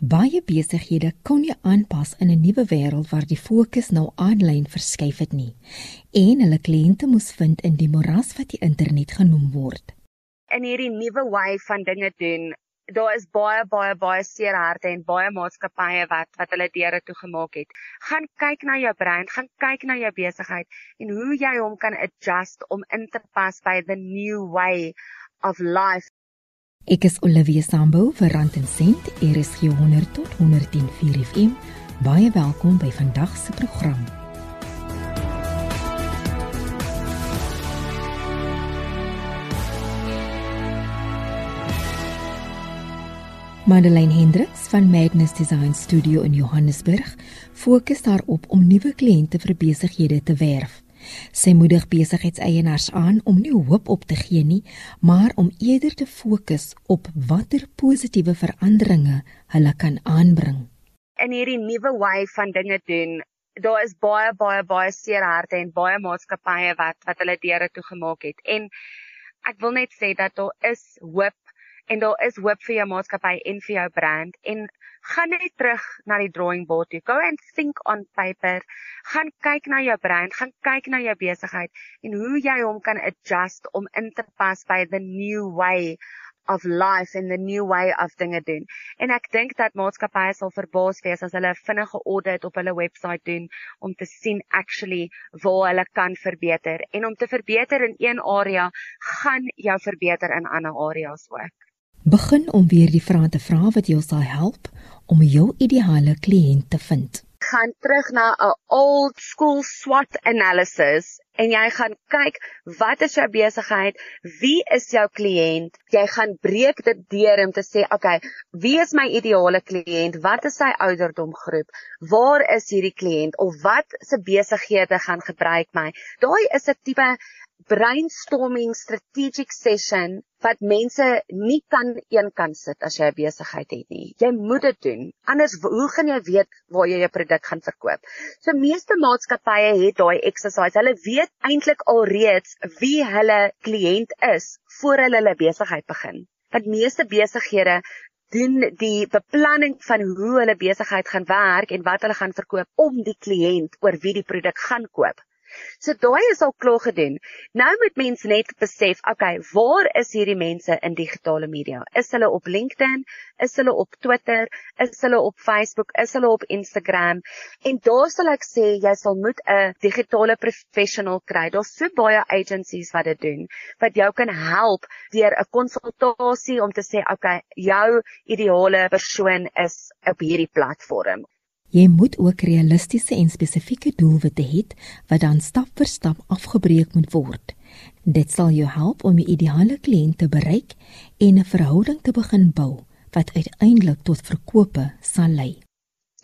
Baie besighede kon nie aanpas in 'n nuwe wêreld waar die fokus nou aanlyn verskuif het nie en hulle kliënte moes vind in die moras wat die internet genoem word. In hierdie nuwe way van dinge doen, daar is baie baie baie seer harte en baie maatskappye wat wat hulle deure toegemaak het. Gaan kyk na jou brein, gaan kyk na jou besigheid en hoe jy hom kan adjust om in te pas by the new way of life Ek is Olivia Sambo vir Rand en Sent, RSG 100 tot 104 FM. Baie welkom by vandag se program. Madeleine Hendriks van Magnus Design Studio in Johannesburg fokus daarop om nuwe kliënte vir besighede te werf. Sy moedig besigheidseienaars aan om nie hoop op te gee nie, maar om eerder te fokus op watter positiewe veranderinge hulle kan aanbring. In hierdie nuwe way van dinge doen, daar is baie baie baie seer harte en baie maatskappye wat wat hulle deure toegemaak het. En ek wil net sê dat daar is hoop en daar is hoop vir jou maatskappy en vir jou brand en gaan net terug na die drawing board toe. Go and think on paper. Gaan kyk na jou brand, gaan kyk na jou besigheid en hoe jy hom kan adjust om in te pas by the new way of life and the new way of dinge doen. En ek dink dat maatskappye sal verbaas wees as hulle 'n vinnige audit op hulle webwerf doen om te sien actually waar hulle kan verbeter en om te verbeter in een area gaan jou verbeter in ander areas ook. Begin om weer die vrae te vra wat jou sal help om jou ideale kliënt te vind. Gaan terug na 'n old school SWOT analysis en jy gaan kyk wat is jou besigheid? Wie is jou kliënt? Jy gaan breek dit deur om te sê, okay, wie is my ideale kliënt? Wat is sy ouderdomgroep? Waar is hierdie kliënt of wat se besighede gaan gebruik my? Daai is 'n tipe brainstorming strategic session wat mense nie kan een kan sit as jy 'n besigheid het nie. Jy moet dit doen. Anders hoe gaan jy weet waar jy jou produk gaan verkoop? So meeste maatskappye het daai exercise. Hulle weet eintlik alreeds wie hulle kliënt is voor hulle hulle besigheid begin. Want meeste besighede doen die beplanning van hoe hulle besigheid gaan werk en wat hulle gaan verkoop om die kliënt oor wie die produk gaan koop So daai is al klaar gedoen. Nou moet mens net besef, okay, waar is hierdie mense in digitale media? Is hulle op LinkedIn? Is hulle op Twitter? Is hulle op Facebook? Is hulle op Instagram? En daar sal ek sê jy sal moet 'n digitale professional kry. Daar's so baie agencies wat dit doen wat jou kan help deur 'n konsultasie om te sê, okay, jou ideale persoon is op hierdie platform. Jy moet ook realistiese en spesifieke doelwitte hê wat dan stap vir stap afgebreek moet word. Dit sal jou help om die ideale kliënt te bereik en 'n verhouding te begin bou wat uiteindelik tot verkope sal lei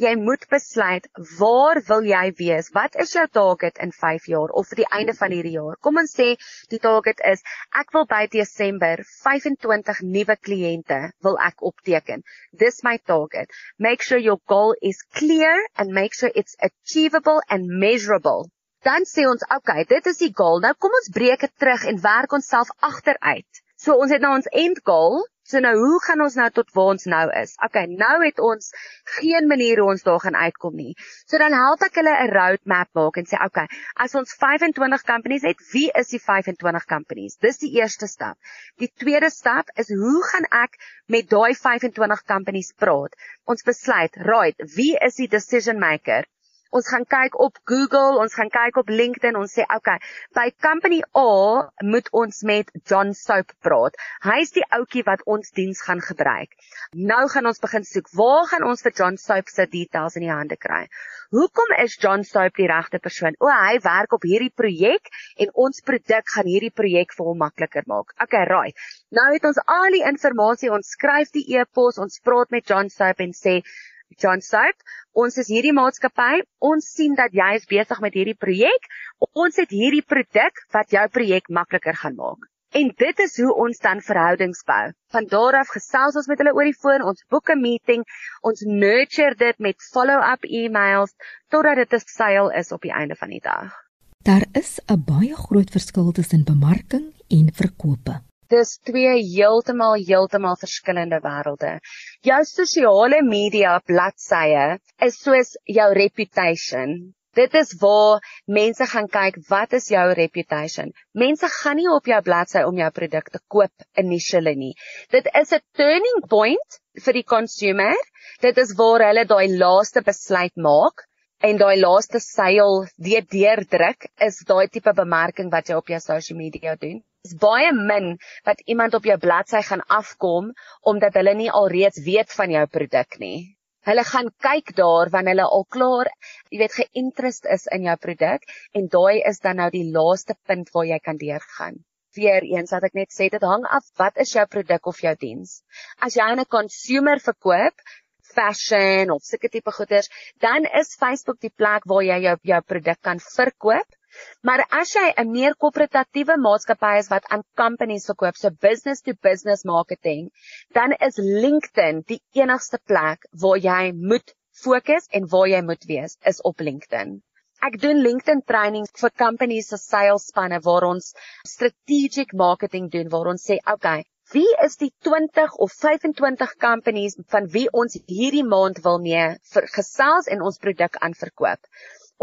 jy moet besluit waar wil jy wees? Wat is jou target in 5 jaar of vir die einde van hierdie jaar? Kom ons sê die target is ek wil by Desember 25 nuwe kliënte wil ek opteken. Dis my target. Make sure your goal is clear and make sure it's achievable and measurable. Dan sê ons, okay, dit is die goal. Nou kom ons breek dit terug en werk onsself agteruit. So ons het nou ons end goal So nou hoe gaan ons nou tot waar ons nou is? Okay, nou het ons geen manier hoe ons daar gaan uitkom nie. So dan help ek hulle 'n roadmap maak en sê okay, as ons 25 companies het, wie is die 25 companies? Dis die eerste stap. Die tweede stap is hoe gaan ek met daai 25 companies praat? Ons besluit, right, wie is die decision maker? Ons gaan kyk op Google, ons gaan kyk op LinkedIn, ons sê okay, by company A moet ons met John Soap praat. Hy's die ouetjie wat ons diens gaan gebruik. Nou gaan ons begin soek, waar gaan ons vir John Soap se details in die hande kry? Hoekom is John Soap die regte persoon? O, hy werk op hierdie projek en ons produk gaan hierdie projek vir hom makliker maak. Okay, right. Nou het ons al die inligting, ons skryf die e-pos, ons praat met John Soap en sê John Soap, ons is hierdie maatskappy. Ons sien dat jy is besig met hierdie projek. Ons het hierdie produk wat jou projek makliker gaan maak. En dit is hoe ons dan verhoudings bou. Van daar af gesels ons met hulle oor die foon, ons boek 'n meeting, ons nurture dit met follow-up e-mails totdat dit 'n sale is op die einde van die dag. Daar is 'n baie groot verskil tussen bemarking en verkope. Dis twee heeltemal heeltemal verskillende wêrelde. Jou sosiale media bladsye is soos jou reputation. Dit is waar mense gaan kyk wat is jou reputation. Mense gaan nie op jou bladsy om jou produk te koop initially nie. Dit is 'n turning point vir die consumer. Dit is waar hulle daai laaste besluit maak en daai laaste seil weer deurdruk is daai tipe bemarking wat jy op jou social media doen is baie min wat iemand op jou bladsy gaan afkom omdat hulle nie alreeds weet van jou produk nie. Hulle gaan kyk daar wanneer hulle al klaar, jy weet, geïnterest is in jou produk en daai is dan nou die laaste punt waar jy kan deurgaan. Weereens wat ek net sê, dit hang af wat is jou produk of jou diens. As jy aan 'n consumer verkoop, fashion of sulke tipe goeders, dan is Facebook die plek waar jy jou jou produk kan verkoop Maar as jy 'n meer korporatiewe maatskappy is wat aan companies verkoop, so business to business marketing, dan is LinkedIn die enigste plek waar jy moet fokus en waar jy moet wees is op LinkedIn. Ek doen LinkedIn trainings vir companies se sales spanne waar ons strategic marketing doen waar ons sê, "Oké, okay, wie is die 20 of 25 companies van wie ons hierdie maand wil mee vir gesels en ons produk aanverkoop?"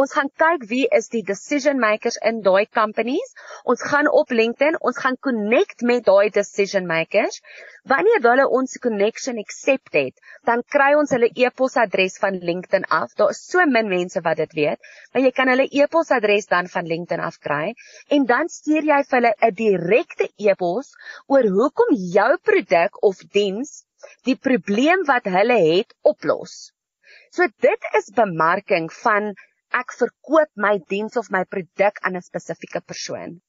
Ons gaan kyk wie is die decision makers in daai companies. Ons gaan op LinkedIn, ons gaan connect met daai decision makers. Wanneer hulle ons connection accept het, dan kry ons hulle e-posadres van LinkedIn af. Daar is so min mense wat dit weet, maar jy kan hulle e-posadres dan van LinkedIn af kry en dan stuur jy vir hulle 'n direkte e-pos oor hoekom jou produk of diens die probleem wat hulle het oplos. So dit is bemarking van ek verkoop my diens of my produk aan 'n spesifieke persoon.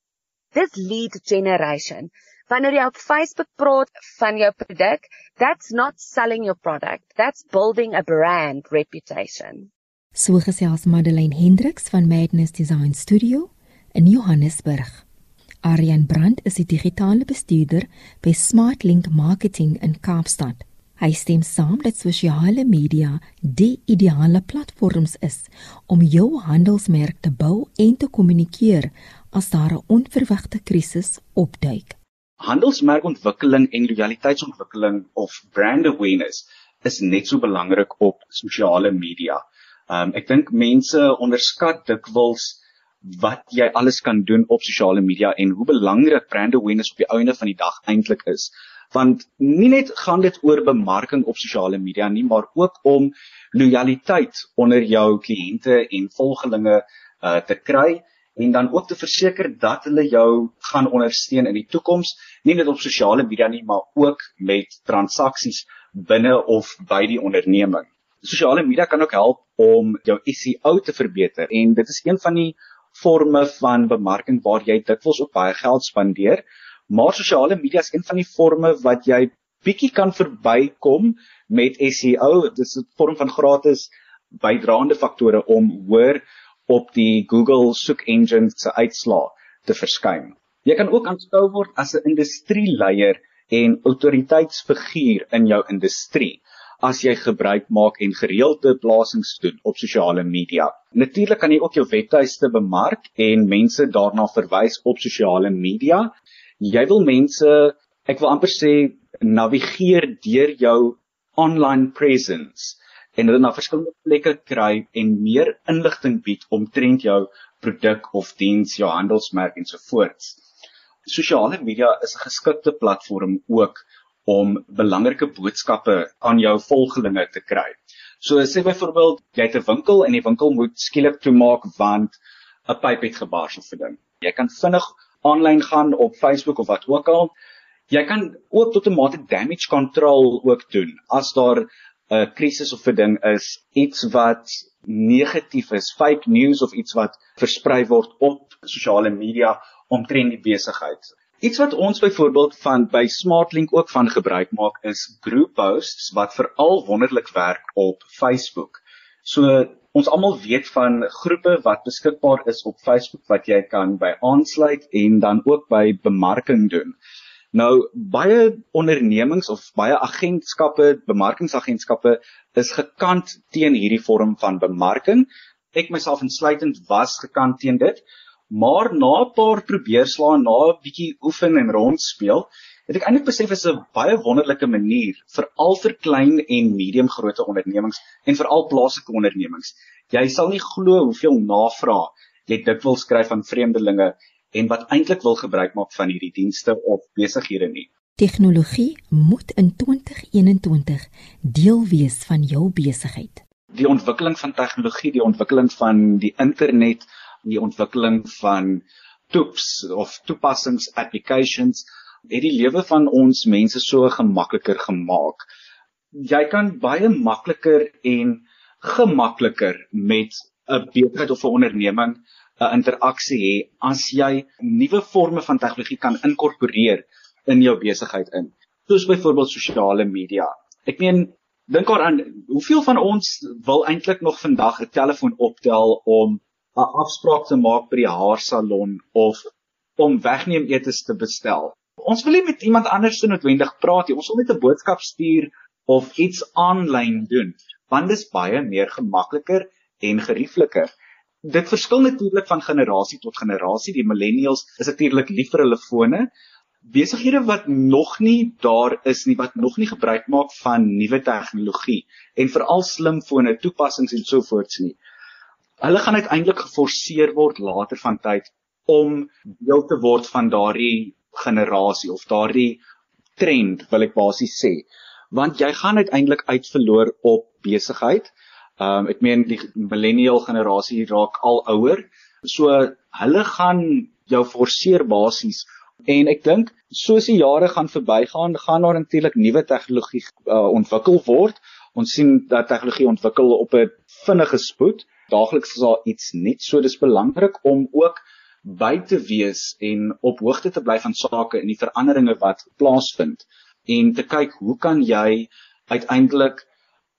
Dis lead generation. Wanneer jy op Facebook praat van jou produk, that's not selling your product. That's building a brand reputation. So gesels Madeleine Hendriks van Madness Design Studio in Johannesburg. Aryan Brand is die digitale bestuurder by SmartLink Marketing in Kaapstad. Hy stem saam dat sosiale media die ideale platforms is om jou handelsmerk te bou en te kommunikeer as daar 'n onverwagte krisis opduik. Handelsmerkontwikkeling en lojaliteitsontwikkeling of brand awareness is net so belangrik op sosiale media. Um ek dink mense onderskat dikwels wat jy alles kan doen op sosiale media en hoe belangrik brand awareness op die einde van die dag eintlik is want nie net gaan dit oor bemarking op sosiale media nie, maar ook om lojaliteit onder jou kliënte en volgelinge uh, te kry en dan ook te verseker dat hulle jou gaan ondersteun in die toekoms, nie net op sosiale media nie, maar ook met transaksies binne of by die onderneming. Sosiale media kan ook help om jou SEO te verbeter en dit is een van die forme van bemarking waar jy dikwels ook baie geld spandeer Maar sosiale media is een van die forme wat jy bietjie kan verbykom met SEO. Dit is 'n vorm van gratis bydraende faktore om hoër op die Google soek engine se uitslae te verskyn. Jy kan ook aanskou word as 'n industrieleier en autoriteitsfiguur in jou industrie as jy gebruik maak en gereelde plasings doen op sosiale media. Natuurlik kan jy ook jou webtuiste bemark en mense daarna verwys op sosiale media jy wil mense, ek wil amper sê navigeer deur jou online presence en hulle na verskillende plekke kry en meer inligting bied omtrent jou produk of diens, jou handelsmerk en so voort. Sosiale media is 'n geskikte platform ook om belangrike boodskappe aan jou volgelinge te kry. So sê byvoorbeeld jy het 'n winkel en die winkel moet skielik toemaak want 'n pyp het gebars of 'n ding. Jy kan vinnig aanlyn gaan op Facebook of wat ook al. Jy kan ook tot 'n mate damage control ook doen. As daar 'n krisis of 'n ding is, iets wat negatief is, fake news of iets wat versprei word op sosiale media omtrent die besigheid. Iets wat ons byvoorbeeld van by SmartLink ook van gebruik maak is group posts wat veral wonderlik werk op Facebook. So Ons almal weet van groepe wat beskikbaar is op Facebook wat jy kan by aansluit en dan ook by bemarking doen. Nou baie ondernemings of baie agentskappe, bemarkingsagentskappe is gekant teen hierdie vorm van bemarking. Ek myself insluitend was gekant teen dit, Maar na 'n paar probeer slaan, na 'n bietjie oefen en rondspeel, het ek eintlik besef is 'n baie wonderlike manier vir al vir klein en medium grootte ondernemings en veral plaaslike ondernemings. Jy sal nie glo hoeveel navraag jy dikwels kry van vreemdelinge en wat eintlik wil gebruik maak van hierdie dienste of besighede nie. Tegnologie moet in 2021 deel wees van jou besigheid. Die ontwikkeling van tegnologie, die ontwikkeling van die internet die ontwikkeling van toeps of toepassings applications het die lewe van ons mense so gemakliker gemaak. Jy kan baie makliker en gemakliker met 'n besigheid of 'n onderneming 'n interaksie hê as jy nuwe forme van tegnologie kan inkorporeer in jou besigheid in. Soos byvoorbeeld sosiale media. Ek meen dink daaraan hoeveel van ons wil eintlik nog vandag 'n telefoon optel om 'n afspraak te maak by die haarsalon of om wegneem etes te bestel. Ons wil nie met iemand anders noodwendig praat nie. Ons wil net 'n boodskap stuur of iets aanlyn doen, want dit is baie meer gemakliker en geriefliker. Dit verskil natuurlik van generasie tot generasie. Die millennials is natuurlik lief vir hulle fone. Besighede wat nog nie daar is nie, wat nog nie gebruik maak van nuwe tegnologie en veral slimfone, toepassings en so voorts nie hulle gaan uiteindelik geforseer word later van tyd om deel te word van daardie generasie of daardie trend wil ek basies sê want jy gaan uiteindelik uitverloor op besigheid. Ehm um, ek meen die millennial generasie raak al ouer. So hulle gaan jou forceer basies en ek dink soos die jare gaan verbygaan, gaan daar natuurlik nuwe tegnologie uh, ontwikkel word. Ons sien dat tegnologie ontwikkel op 'n vinnige spoed daagliks is daar iets net so dis belangrik om ook by te wees en op hoogte te bly van sake en die veranderinge wat plaasvind en te kyk hoe kan jy uiteindelik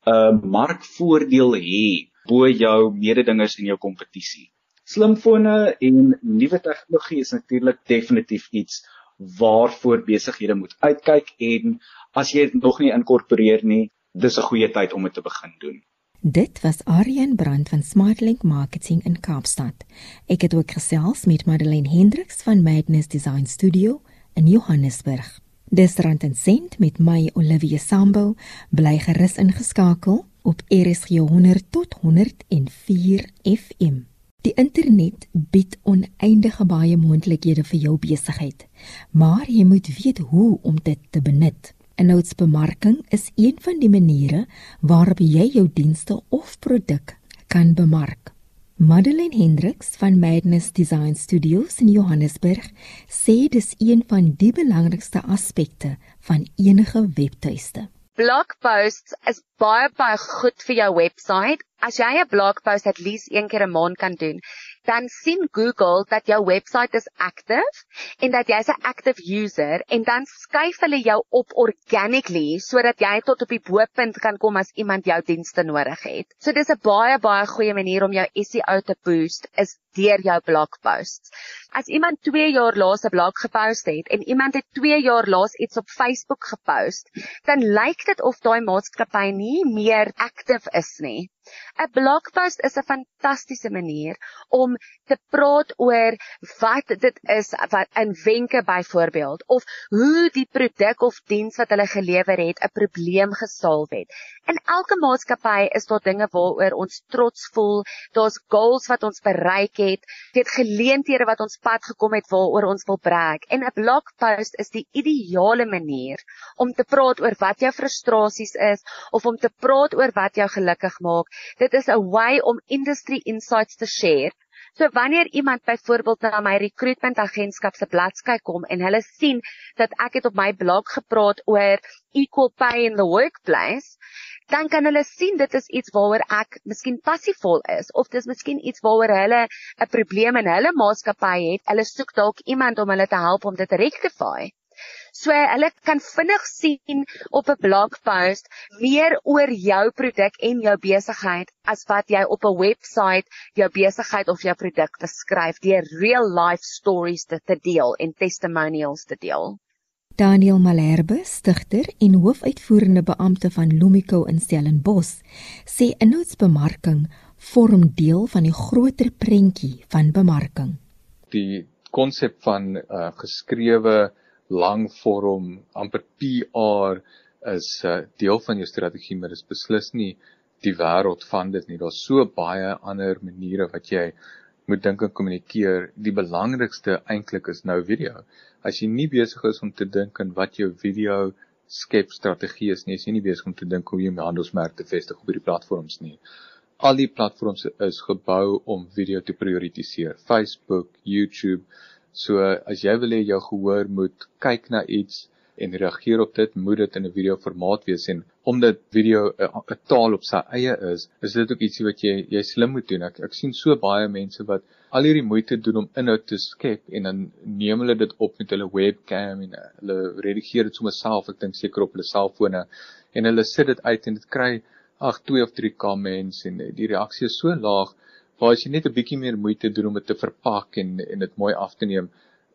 'n uh, markvoordeel hê bo jou mededingers in jou kompetisie. Slimfone en nuwe tegnologie is natuurlik definitief iets waarvoor besighede moet uitkyk en as jy dit nog nie inkorporeer nie, dis 'n goeie tyd om dit te begin doen. Dit was Aryan Brand van Smartlink Marketing in Kaapstad. Ek het ook gesels met Madeleine Hendriks van Madness Design Studio in Johannesburg. Dis rand en sent met my Olivia Sambo bly gerus ingeskakel op RSG 100 tot 104 FM. Die internet bied oneindige baie moontlikhede vir jou besigheid, maar jy moet weet hoe om dit te benut. Inhoudsbemarking is een van die maniere waarop jy jou dienste of produk kan bemark. Madeleine Hendriks van Madness Design Studios in Johannesburg sê dis een van die belangrikste aspekte van enige webtuiste. Blogposts is baie baie goed vir jou webwerf. As jy 'n blogpost at least een keer 'n maand kan doen, dan sien Google dat jou webwerf is active en dat jy's 'n active user en dan skuif hulle jou op organically sodat jy tot op die bo-punt kan kom as iemand jou dienste nodig het. So dis 'n baie baie goeie manier om jou SEO te boost is deur jou blogposts. As iemand 2 jaar laas 'n blog gepost het en iemand het 2 jaar laas iets op Facebook gepost, dan lyk dit of daai maatskappy nie meer active is nie. 'n Blogpost is 'n fantastiese manier om te praat oor wat dit is wat in wenke byvoorbeeld of hoe die produk of diens wat hulle gelewer het 'n probleem gesolf het. In elke maatskappy is daar dinge waaroor ons trots voel, daar's goals wat ons bereik het, dit geleenthede wat ons pad gekom het waaroor ons wil brag. En 'n blogpost is die ideale manier om te praat oor wat jou frustrasies is of om te praat oor wat jou gelukkig maak. Dit is 'n way om industry insights te share So wanneer iemand byvoorbeeld na my recruitment agentskap se bladsy kom en hulle sien dat ek het op my blog gepraat oor equal pay in the workplace, dan kan hulle sien dit is iets waaroor ek miskien passievol is of dis miskien iets waaroor hulle 'n probleem in hulle maatskappy het. Hulle soek dalk iemand om hulle te help om dit te rectify. So hulle kan vinnig sien op 'n blogpost meer oor jou produk en jou besigheid as wat jy op 'n webwerf jou besigheid of jou produk beskryf deur real life stories te, te deel en testimonials te deel. Daniel Malherbe, stigter en hoofuitvoerende beampte van Lumico in Stellenbosch, sê inhoudsbemarking vorm deel van die groter prentjie van bemarking die konsep van uh geskrewe langvorm amper PR is 'n uh, deel van jou strategie, maar dit is beslis nie die wêreld van dit nie. Daar's so baie ander maniere wat jy moet dink en kommunikeer. Die belangrikste eintlik is nou video. As jy nie besig is om te dink aan wat jou video skep strategie is nie, is jy nie besig om te dink hoe jy jou handelsmerk te vestig op hierdie platforms nie. Al die platforms is gebou om video te prioritiseer. Facebook, YouTube, So as jy wil hê jou gehoor moet kyk na iets en reageer op dit, moet dit in 'n video formaat wees en omdat video 'n taal op sy eie is, is dit ook ietsie wat jy jy slim moet doen. Ek ek sien so baie mense wat al hierdie moeite doen om inhoud te skep en dan neem hulle dit op met hulle webcam en hulle redigeer dit sommer self, ek dink seker op hulle selfone en hulle sit dit uit en dit kry ag 2 of 3 comments en die reaksie is so laag waar as jy net 'n bietjie meer moeite doen om dit te verpak en en dit mooi af te neem,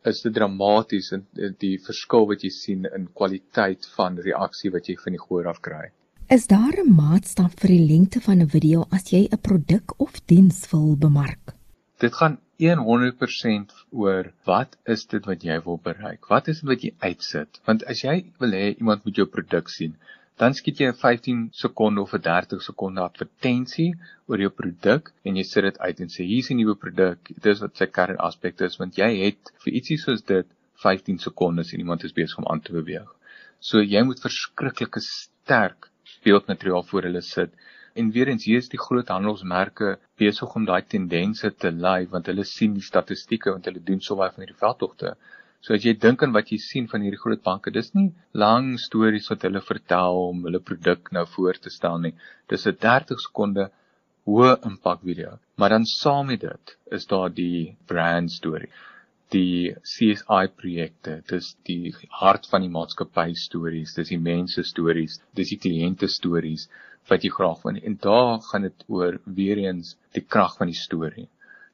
is dit dramaties in die verskil wat jy sien in kwaliteit van reaksie wat jy van die gehoor af kry. Is daar 'n maatstaf vir die lengte van 'n video as jy 'n produk of diens wil bemark? Dit gaan 100% oor wat is dit wat jy wil bereik? Wat is dit wat jy uitsit? Want as jy wil hê iemand moet jou produk sien, dan skiet jy 'n 15 sekonde of 'n 30 sekonde advertensie oor jou produk en jy sit dit uit en sê hier's 'n nuwe produk. Dit is wat sy kern aspek is want jy het vir ietsie soos dit 15 sekondes en iemand is besig om aan te beweeg. So jy moet verskriklike sterk beeldmateriaal voor hulle sit. En weer eens hier is die groot handelsmerke besig om daai tendense te lei want hulle sien die statistieke want hulle doen so baie van hierdie veldtogte. So as jy dink aan wat jy sien van hierdie groot banke, dis nie lang stories wat hulle vertel om hulle produk nou voor te stel nie. Dis 'n 30 sekonde hoë impak video. Maar dan saam met dit is daar die brand storie. Die CSI projekte, dis die hart van die maatskappy stories, dis die mense stories, dis die kliënte stories wat jy graag wil. En daar gaan dit oor weer eens die krag van die storie.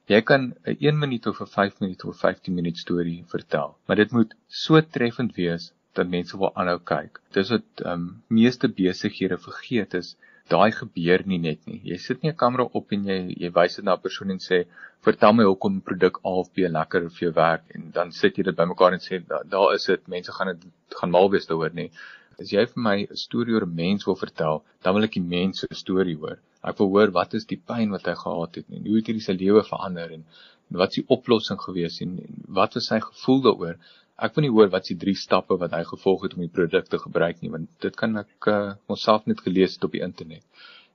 Jy kan 'n 1 minuut of 'n 5 minuut of 15 minuut storie vertel, maar dit moet so treffend wees dat mense wil aanhou kyk. Dis wat um, meeste besighede vergeet is, daai gebeur nie net nie. Jy sit nie 'n kamera op en jy jy wys dit na 'n persoon en sê, "Vertel my hoekom produk A of B lekker vir jou werk." En dan sit jy dit bymekaar en sê, "Daar da is dit. Mense gaan dit gaan mal wees daaroor nie." As jy vir my 'n storie oor 'n mens wil vertel, dan wil ek die mens se storie hoor. Ek wil hoor wat is die pyn wat hy gehad het en hoe het hy sy lewe verander en, en wat is die oplossing gewees en, en wat was sy gevoel daaroor? Ek wil nie hoor wat is die drie stappe wat hy gevolg het om die produk te gebruik nie, want dit kan ek uh, onsself net gelees het op die internet.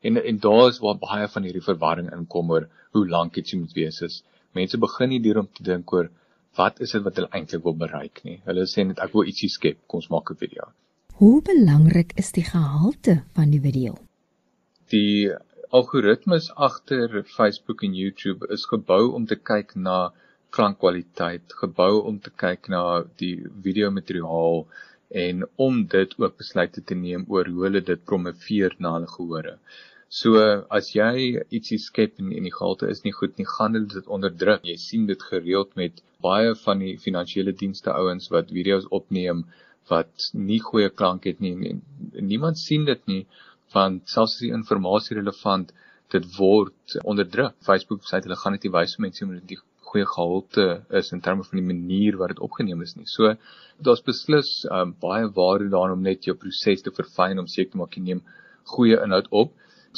En en daar is waar baie van hierdie verwarring inkom oor hoe lank iets moet wees is. Mense begin nie duur om te dink oor wat is dit wat hulle eintlik wil bereik nie. Hulle sê net ek wil ietsie skep, kom ons maak 'n video. Hoe belangrik is die gehalte van die video? Die algoritmes agter Facebook en YouTube is gebou om te kyk na klankkwaliteit, gebou om te kyk na die video materiaal en om dit ook besluite te neem oor hoe hulle dit promoveer na hulle gehore. So as jy ietsie skep en, en die gehalte is nie goed nie, gaan hulle dit onderdruk. Jy sien dit gereeld met baie van die finansiële dienste ouens wat video's opneem wat nie goeie klank het nie en niemand sien dit nie want selfs as die inligting relevant dit word onderdruk Facebook sê hulle gaan dit nie wys vir mense omdat dit goeie gehalte is in terme van die manier wat dit opgeneem is nie. So daar's beslis um, baie waarde daarin om net jou proses te verfyn om seker te maak jy neem goeie inhoud op.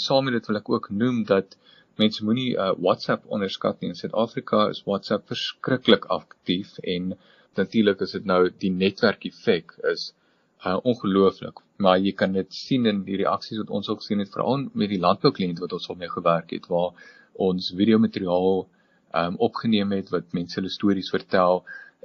Saam met dit wil ek ook noem dat mense moenie uh, WhatsApp onderskat nie. In Suid-Afrika is WhatsApp verskriklik aktief en natuurlik is dit nou die netwerk effek is uh, ongelooflik. Maar jy kan dit sien in die reaksies wat ons ook sien het veral met die landboukliënte wat ons al mee gewerk het waar ons video materiaal um, opgeneem het wat mense hulle stories vertel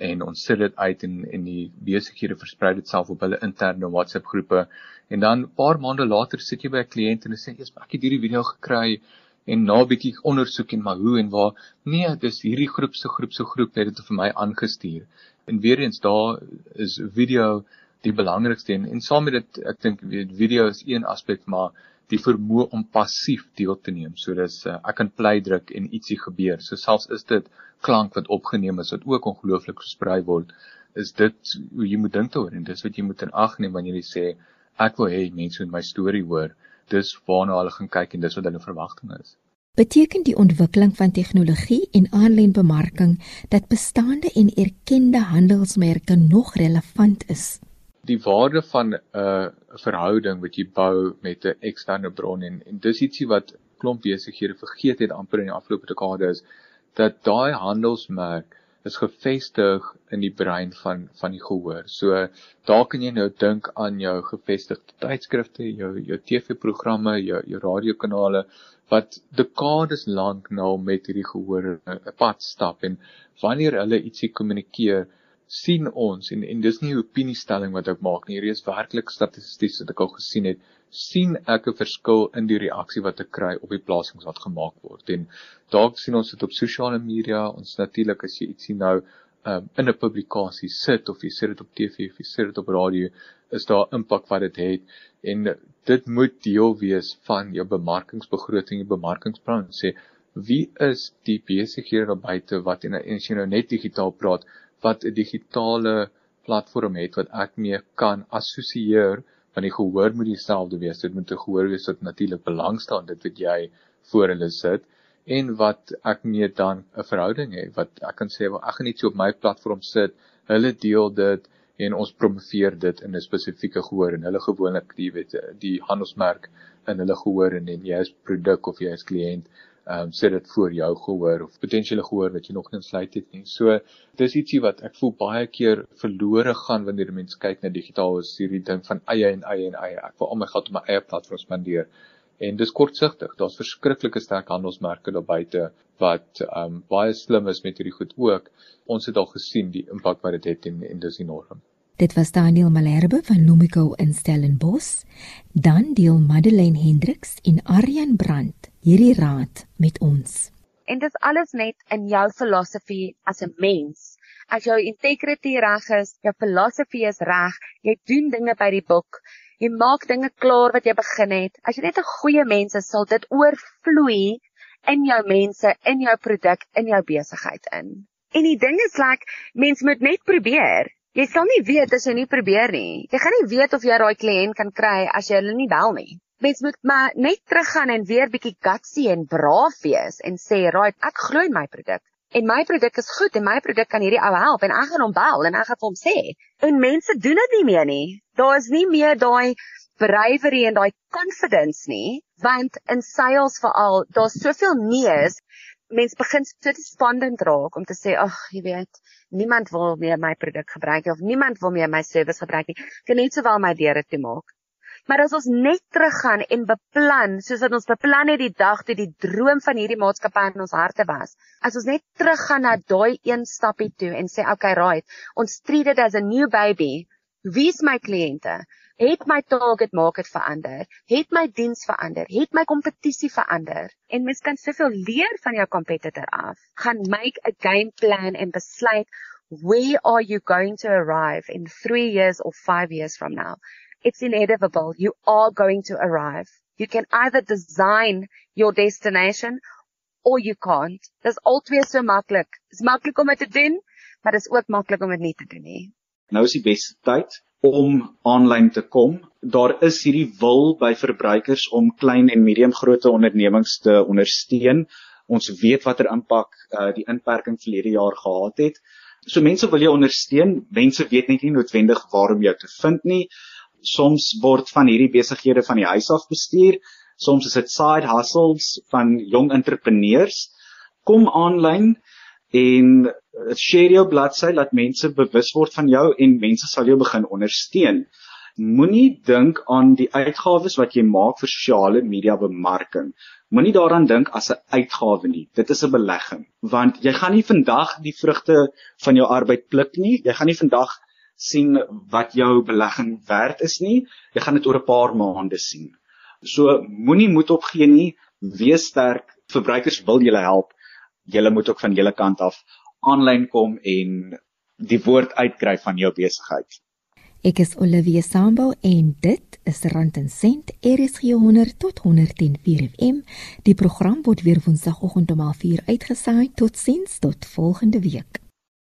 en ons sit dit uit in in die besighede versprei dit self op hulle interne WhatsApp groepe. En dan 'n paar maande later sit jy by 'n kliënt en sê eers ek het hierdie video gekry en na 'n bietjie ondersoek en maar hoe en waar. Nee dis hierdie groep se groep se groep het dit vir my aangestuur. En weer eens daar is video die belangrikste en, en saam met dit ek dink video is een aspek maar die vermoë om passief deel te neem. So dis uh, ek kan play druk en ietsie gebeur. So selfs is dit klank wat opgeneem is wat ook ongelooflik versprei word, is dit hoe jy moet dink daaroor en dis wat jy moet in ag neem wanneer jy sê ek wil hê mense moet my storie hoor. Dis waarna hulle gaan kyk en dis wat hulle verwagting is. Beteken die ontwikkeling van tegnologie en aanlyn bemarking dat bestaande en erkende handelsmerke nog relevant is? Die waarde van 'n uh, verhouding wat jy bou met 'n eksterne bron en en dis ietsie wat klomp besighede vergeet het amper in die afgelope dekade is dat daai handelsmerk is gevestig in die brein van van die gehoor. So daar kan jy nou dink aan jou gevestigde tydskrifte, jou jou TV-programme, jou jou radiokanale wat dekades lank nou met hierdie gehoor 'n pad stap en wanneer hulle ietsie kommunikeer sien ons en en dis nie 'n opiniestelling wat ek maak nie hierdie is werklik statisties wat ek al gesien het sien ek 'n verskil in die reaksie wat ek kry op die plasings wat gemaak word. En dalk sien ons dit op sosiale media, ons natuurlik as jy iets sien nou um, in 'n publikasie sit of jy sit dit op TV of jy sit dit op radio, is daar impak wat dit het en dit moet deel wees van jou bemarkingsbegroting, jou bemarkingsplan. Sê wie is die besighede daar buite wat en as jy nou net digitaal praat, wat 'n digitale platform het wat ek mee kan assosieer want die gehoor moet dieselfde wees. Dit moet 'n gehoor wees wat natuurlik belangstel dit wat jy voor hulle sit en wat ek mee dan 'n verhouding het wat ek kan sê wel ek gaan net so op my platform sit. Hulle deel dit en ons promoveer dit in 'n spesifieke gehoor en hulle gewoonlik die weet die handelsmerk in hulle gehoor en jy as produk of jy as kliënt ehm um, sit dit voor jou gehoor of potensiële gehoor wat jy nog nie insluit het nie. So dis ietsie wat ek voel baie keer verlore gaan wanneer mense kyk na digitaal is hierdie ding van eie en eie en eie. Ek wil al my geld op my eie platform spandeer. En dis kortsigtig. Daar's verskriklike sterk handelsmerke daar buite wat ehm um, baie slim is met hierdie goed ook. Ons het al gesien die impak wat dit het en, en dis enorm. Dit was Daniel Malherbe van Lumico in Stellenbosch, dan deel Madeleine Hendriks en Aryan Brandt hierdie raad met ons. En dit is alles net in jou filosofie as 'n mens. As jou integrity reg is, jou filosofie is reg, jy doen dinge by die boek, jy maak dinge klaar wat jy begin het. As jy net 'n goeie mens is, sal dit oorvloei in jou mense, in jou produk, in jou besigheid in. En die ding is like, mens moet net probeer. Jy sal nie weet as jy nie probeer nie. Jy gaan nie weet of jy daai kliënt kan kry as jy hulle nie bel nie. Mens moet maar net teruggaan en weer bietjie gutsy en braaf wees en sê, "Right, ek glo in my produk en my produk is goed en my produk kan hierdie ou help en ek gaan hom bel en ek gaan vir hom sê." En mense doen dit nie meer nie. Daar is nie meer daai bravery en daai confidence nie, want in sales veral, daar's soveel nee's mens begin so despondent raak om te sê ag jy weet niemand wil meer my produk gebruik of niemand wil meer my service gebruik nie kan net sowel my deure toe maak maar as ons net teruggaan en beplan soos wat ons beplan het die dag toe die droom van hierdie maatskappy in ons harte was as ons net teruggaan na daai een stappie toe en sê okay right ons treat dit as a new baby. Wie's my kliënte? Het my target market verander, het my diens verander, het my kompetisie verander? En mens kan soveel leer van jou competitor af. Gaan make a game plan en besluit where are you going to arrive in 3 years or 5 years from now. It's inevitable. You are going to arrive. You can either design your destination or you can't. Dis altyd so maklik. Dis maklik om dit te doen, maar dis ook maklik om dit nie te doen nie. Nou is die beste tyd om aanlyn te kom. Daar is hierdie wil by verbruikers om klein en medium grootte ondernemings te ondersteun. Ons weet watter impak uh, die inperking verlede jaar gehad het. So mense wil jou ondersteun. Mense weet net nie noodwendig waar om jou te vind nie. Soms word van hierdie besighede van die huis af bestuur. Soms is dit side hustles van jong entrepreneurs. Kom aanlyn en eh, share jou bladsy laat mense bewus word van jou en mense sal jou begin ondersteun. Moenie dink aan die uitgawes wat jy maak vir sosiale media bemarking. Moenie daaraan dink as 'n uitgawe nie. Dit is 'n belegging want jy gaan nie vandag die vrugte van jou arbeid pluk nie. Jy gaan nie vandag sien wat jou belegging werd is nie. Jy gaan dit oor 'n paar maande sien. So moenie moed opgee nie. Wees sterk. Verbruikers wil julle help julle moet ook van julle kant af aanlyn kom en die woord uitkry van jou besigheid. Ek is Olivia Sambo en dit is Rand en Sent RSG 100 tot 104 FM. Die program word weer Woensdagoggend om 4 uitgesaai. Totsiens tot volgende week.